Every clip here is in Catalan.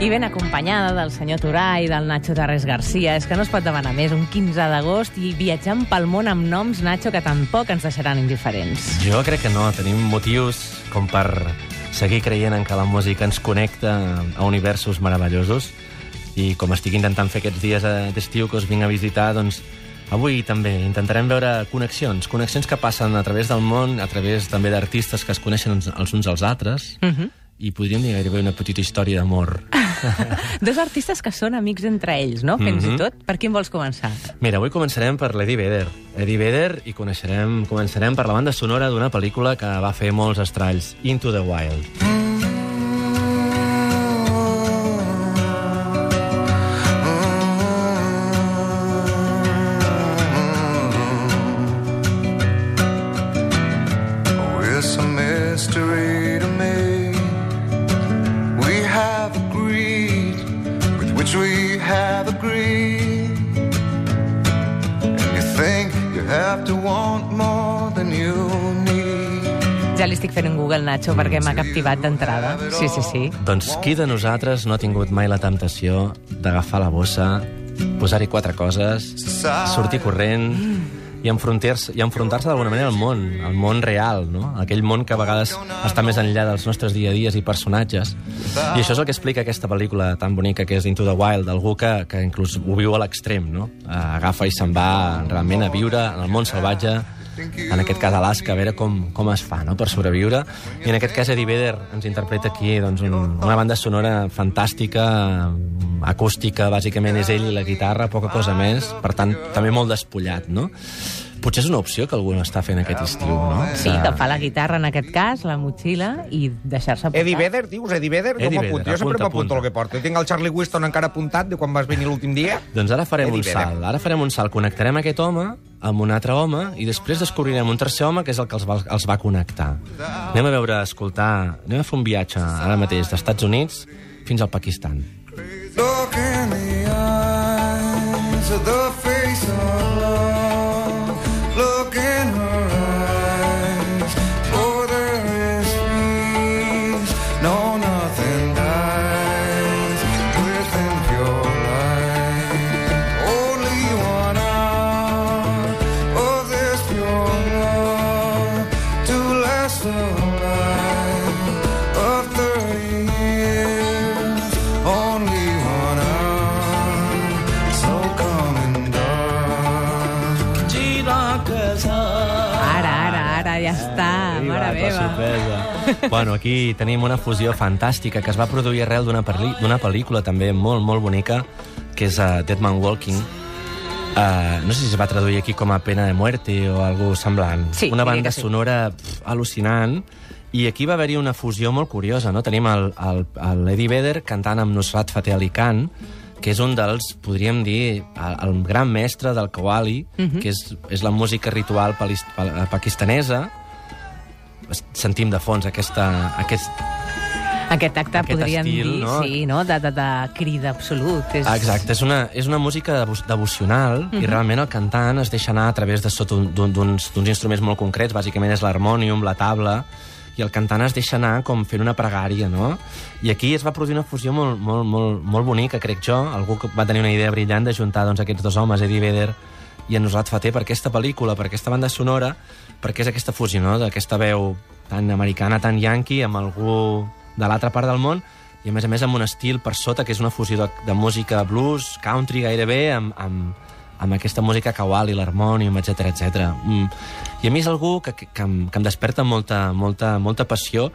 I ben acompanyada del senyor Turà i del Nacho Tarrés Garcia. És que no es pot demanar més. Un 15 d'agost i viatjant pel món amb noms, Nacho, que tampoc ens deixaran indiferents. Jo crec que no. Tenim motius com per seguir creient en que la música ens connecta a universos meravellosos. I com estic intentant fer aquests dies d'estiu que us vinc a visitar, doncs avui també intentarem veure connexions, connexions que passen a través del món, a través també d'artistes que es coneixen els- els uns als altres, Uh -huh. I podríem dir gairebé una petita història d'amor. Dos artistes que són amics entre ells, no? Fins Mhm. i tot. Per quin vols començar? Mira, avui començarem per l'Eddie Vedder. Eddie Vedder i coneixerem, començarem per la banda sonora d'una pel·lícula que va fer molts estralls, Into the Wild. Oh, li estic fent un Google, Nacho, perquè m'ha captivat d'entrada. Sí, sí, sí. Doncs qui de nosaltres no ha tingut mai la temptació d'agafar la bossa, posar-hi quatre coses, sortir corrent i enfrontar-se i enfrontar-se d'alguna manera al món, al món real, no? Aquell món que a vegades està més enllà dels nostres dia a dies i personatges. I això és el que explica aquesta pel·lícula tan bonica que és Into the Wild, algú que, que inclús ho viu a l'extrem, no? Agafa i se'n va realment a viure en el món salvatge, en aquest cas Alaska, a veure com, com es fa no? per sobreviure. I en aquest cas Eddie Vedder ens interpreta aquí doncs, un, una banda sonora fantàstica, acústica, bàsicament és ell i la guitarra, poca cosa més, per tant, també molt despullat, no? Potser és una opció que algú està fent aquest estiu, no? Sí, que fa la guitarra, en aquest cas, la motxilla, i deixar-se portar. Eddie Vedder, dius? Eddie Vedder? Eddie m'apunto. Vedder, Jo sempre apunta, m'apunto apunta. el que porto. Tinc el Charlie Winston encara apuntat de quan vas venir l'últim dia. Doncs ara farem Eddie un Vedder. salt. Ara farem un salt. Connectarem aquest home amb un altre home i després descobrirem un tercer home que és el que els va, els va connectar. Anem a veure, escoltar... Anem a fer un viatge ara mateix d'Estats Units fins al Pakistan. Look in the eyes of the ja està, mare meva. sorpresa. bueno, aquí tenim una fusió fantàstica que es va produir arrel d'una pel·lícula també molt, molt bonica, que és uh, Dead Man Walking. Uh, no sé si es va traduir aquí com a Pena de Muerte o algú semblant. Sí, una banda sí. sonora pff, al·lucinant i aquí va haver-hi una fusió molt curiosa, no? Tenim l'Eddie Vedder cantant amb Nusrat Fateh Ali Khan, que és un dels, podríem dir, el, el gran mestre del Qawwali, Mhm. que és, és la música ritual pakistanesa. Es- Sentim de fons aquesta, aquest... Aquest acte Aquest podríem estil, dir, no? sí, no? De, de, de crida absolut. És... Exacte, és una, és una música devo- devocional Mhm. i realment el cantant es deixa anar a través de sota un- d'un- d'uns d'uns instruments molt concrets, bàsicament és l'harmònium, la tabla, i el cantant es deixa anar com fent una pregària, no? I aquí es va produir una fusió molt, molt, molt, molt bonica, crec jo. Algú que va tenir una idea brillant de juntar doncs, aquests dos homes, Eddie Vedder i en Nusrat Fateh, per aquesta pel·lícula, per aquesta banda sonora, perquè és aquesta fusió, no?, d'aquesta veu tan americana, tan yankee, amb algú de l'altra part del món, i a més a més amb un estil per sota que és una fusió de, de música blues, country gairebé, amb, amb, amb aquesta música kawali, l'harmònium, etc etc. Mm. I a mi és algú que, que, que, em, que em desperta molta, molta, molta passió,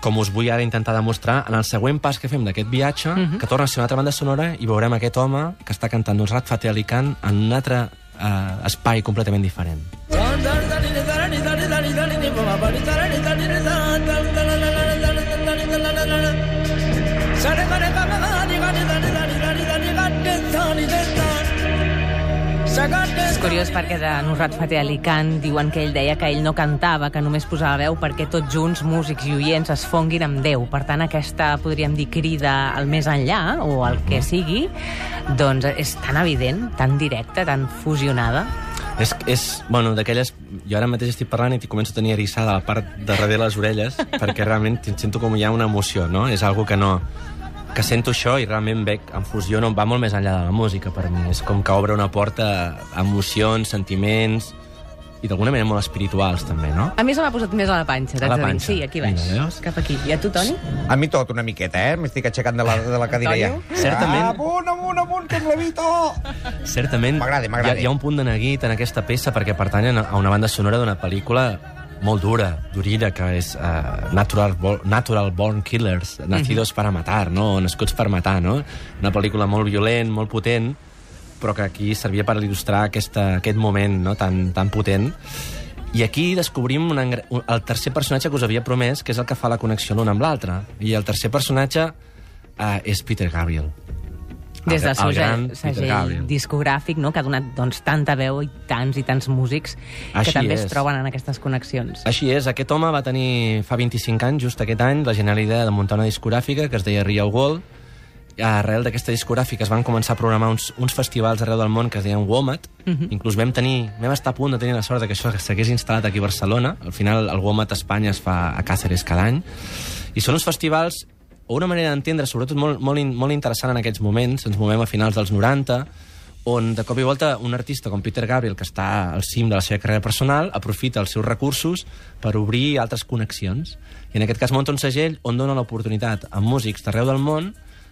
com us vull ara intentar demostrar en el següent pas que fem d'aquest viatge, uh -huh. que torna a ser una altra banda sonora i veurem aquest home que està cantant un Rat Fateh Ali Khan en un altre eh, espai completament diferent. És curiós perquè de Nusrat Fateh Ali Khan diuen que ell deia que ell no cantava, que només posava veu perquè tots junts, músics i oients, es fonguin amb Déu. Per tant, aquesta, podríem dir, crida al més enllà, o al que sigui, doncs és tan evident, tan directa, tan fusionada. És, és bueno, d'aquelles... Jo ara mateix estic parlant i començo a tenir eriçada a la part de darrere les orelles, perquè realment sento com hi ha una emoció, no? És algo que no... que sento això i realment veig en fusió no va molt més enllà de la música per mi. És com que obre una porta a emocions, sentiments i d'alguna manera molt espirituals també, no? A mi se m'ha posat més a la panxa, A t'haig la de dir. panxa. Sí, aquí baix. Mira, veus? Cap aquí. I a tu, Toni? A mi tot una miqueta, eh? M'estic aixecant de la, de la cadira ja. Certament. Ah, amunt, amunt, amunt, que em levito! Certament, M'agrada, hi, m'agrada. ha, hi ha un punt de neguit en aquesta peça perquè pertanyen a una banda sonora d'una pel·lícula molt dura, durilla, que és uh, Natural, Bo Natural Born Killers, Nacidos para matar, no? Nascuts per matar, no? Una pel·lícula molt violent, molt potent, però que aquí servia per il·lustrar aquesta, aquest moment no? tan, tan potent. I aquí descobrim un- el tercer personatge que us havia promès, que és el que fa la connexió l'un amb l'altre. I el tercer personatge uh, és Peter Gabriel. Des del El- seu gran segell, discogràfic, no? que ha donat doncs, tanta veu i tants i tants músics Així que també és. es troben en aquestes connexions. Així és, aquest home va tenir fa 25 anys, just aquest any, la genial idea de muntar una discogràfica que es deia Real World. Arrel d'aquesta discogràfica es van començar a programar uns, uns festivals arreu del món que es deien WOMAT. Uh -huh. Inclús vam tenir, vam estar a punt de tenir la sort que això s'hagués instal·lat aquí a Barcelona. Al final, el WOMAT a Espanya es fa a Càceres cada any. I són uns festivals, o una manera d'entendre, sobretot molt, molt, molt interessant en aquests moments, ens movem a finals dels 90, on de cop i volta un artista com Peter Gabriel, que està al cim de la seva carrera personal, aprofita els seus recursos per obrir altres connexions. I en aquest cas munta un segell on dona l'oportunitat a músics d'arreu del món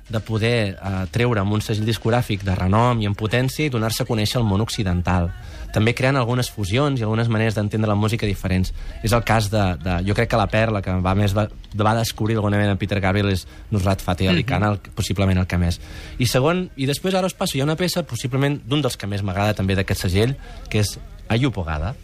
de poder eh, treure amb un segell discogràfic de renom i en potència i donar-se a conèixer al món occidental. També creant algunes fusions i algunes maneres d'entendre la música diferents. És el cas de, de... Jo crec que la perla que va més va, va descobrir d'alguna manera Peter Gabriel és Nusrat Fateh Ali Khan, el, possiblement el que més. I segon, i després ara us passo, hi ha una peça possiblement d'un dels que més m'agrada també d'aquest segell, que és Ayub Ogada.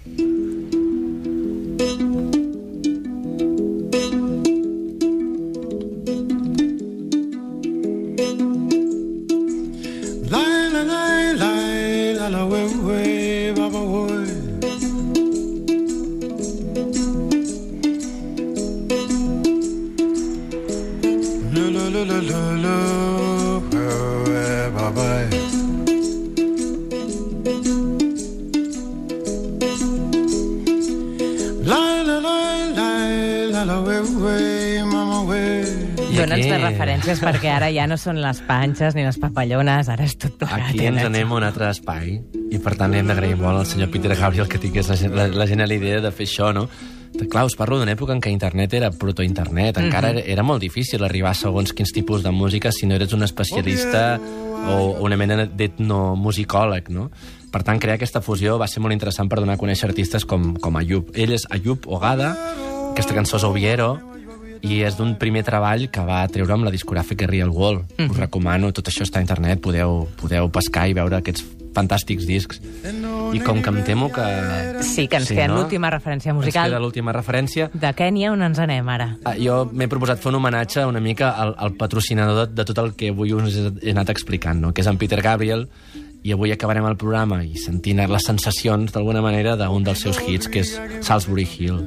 Referències perquè ara ja no són les panxes ni les papallones, ara és tot plegat. Aquí eh, ens Nacho? anem a un altre espai i per tant hem d'agrair molt al senyor Peter Gabriel que tingués la, la, la genial idea de fer això, no? Clar, us parlo d'una època en què internet era protointernet, encara era, era molt difícil arribar a segons quins tipus de música si no eres un especialista o una mena d'etnomusicòleg, no? Per tant, crear aquesta fusió va ser molt interessant per donar a conèixer artistes com, com Ayub. Ell és Ayub Ogada, aquesta cançó és Oviero, i és d'un primer treball que va treure amb la discogràfica Real World. Mm -hmm. Us recomano, tot això està a internet, podeu, podeu pescar i veure aquests fantàstics discs. I com que em temo que... Sí, que ens queda l'última referència musical. Ens queda l'última referència. De Kènia, on ens anem ara? Ah, Jo m'he proposat fer un homenatge una mica al, al patrocinador de, de tot el que avui us he anat explicant, no? que és en Peter Gabriel, i avui acabarem el programa i sentint les sensacions, d'alguna manera, d'un dels seus hits, que és Salisbury Hill.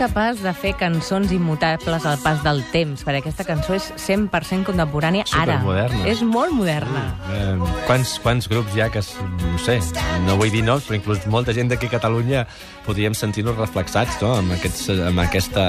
Capaç de fer cançons immutables al pas del temps, perquè aquesta cançó és 100% contemporània ara. Supermoderna. És molt moderna. Eh, quants, quants grups hi ha que, no sé, no vull dir noms, però inclús molta gent d'aquí a Catalunya podríem sentir-nos reflexats no? amb, aquests, amb aquesta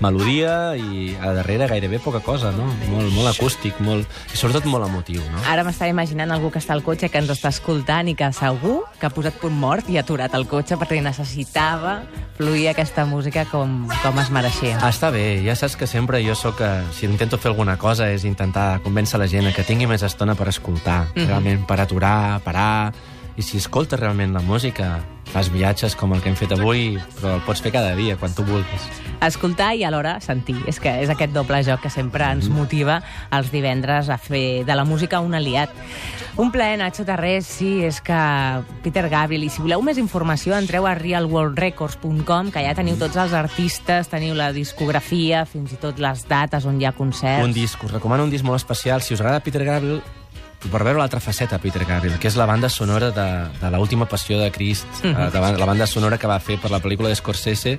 melodia i a darrere gairebé poca cosa, no? Molt, molt acústic, molt, i sobretot molt emotiu, no? Ara m'estava imaginant algú que està al cotxe, que ens està escoltant i que segur que ha posat punt mort i ha aturat el cotxe perquè necessitava fluir aquesta música com, com es mereixia. Està bé, ja saps que sempre jo sóc... eh, Si intento fer alguna cosa és intentar convèncer la gent que tingui més estona per escoltar, Mhm. realment per aturar, parar i si escoltes realment la música, fas viatges com el que hem fet avui, però el pots fer cada dia, quan tu vulguis. Escoltar i alhora sentir. És que és aquest doble joc que sempre ens motiva els divendres a fer de la música un aliat. Un plaer, Nacho Tarrés, sí, és que Peter Gabriel, i si voleu més informació, entreu a realworldrecords.com, que ja teniu tots els artistes, teniu la discografia, fins i tot les dates on hi ha concerts. Un disc, us recomano un disc molt especial. Si us agrada Peter Gabriel, per veure l'altra faceta de Peter Gabriel, que és la banda sonora de, de l'última passió de Crist, mm. -hmm. de, la- la banda sonora que va fer per la pel·lícula de Scorsese,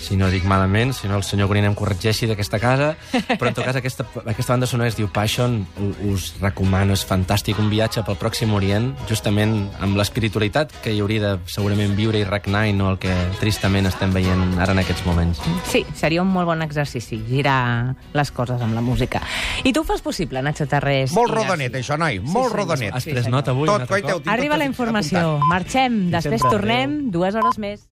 si no dic malament, si no el senyor Green em corregeixi d'aquesta casa, però en tot cas aquesta, aquesta banda sonora es diu Passion, us recomano, és fantàstic, un viatge pel Pròxim Orient, justament amb l'espiritualitat que hi hauria de segurament viure i regnar i no el que tristament estem veient ara en aquests moments. Sí, seria un molt bon exercici, girar les coses amb la música. I tu ho fas possible, Nacho Tarrés. Molt rodonet, això, noi. Molt senyor. rodonet. Has Sí, pres nota avui? Tot, coi, Arriba tot la informació. Marxem, després tornem, dues hores més.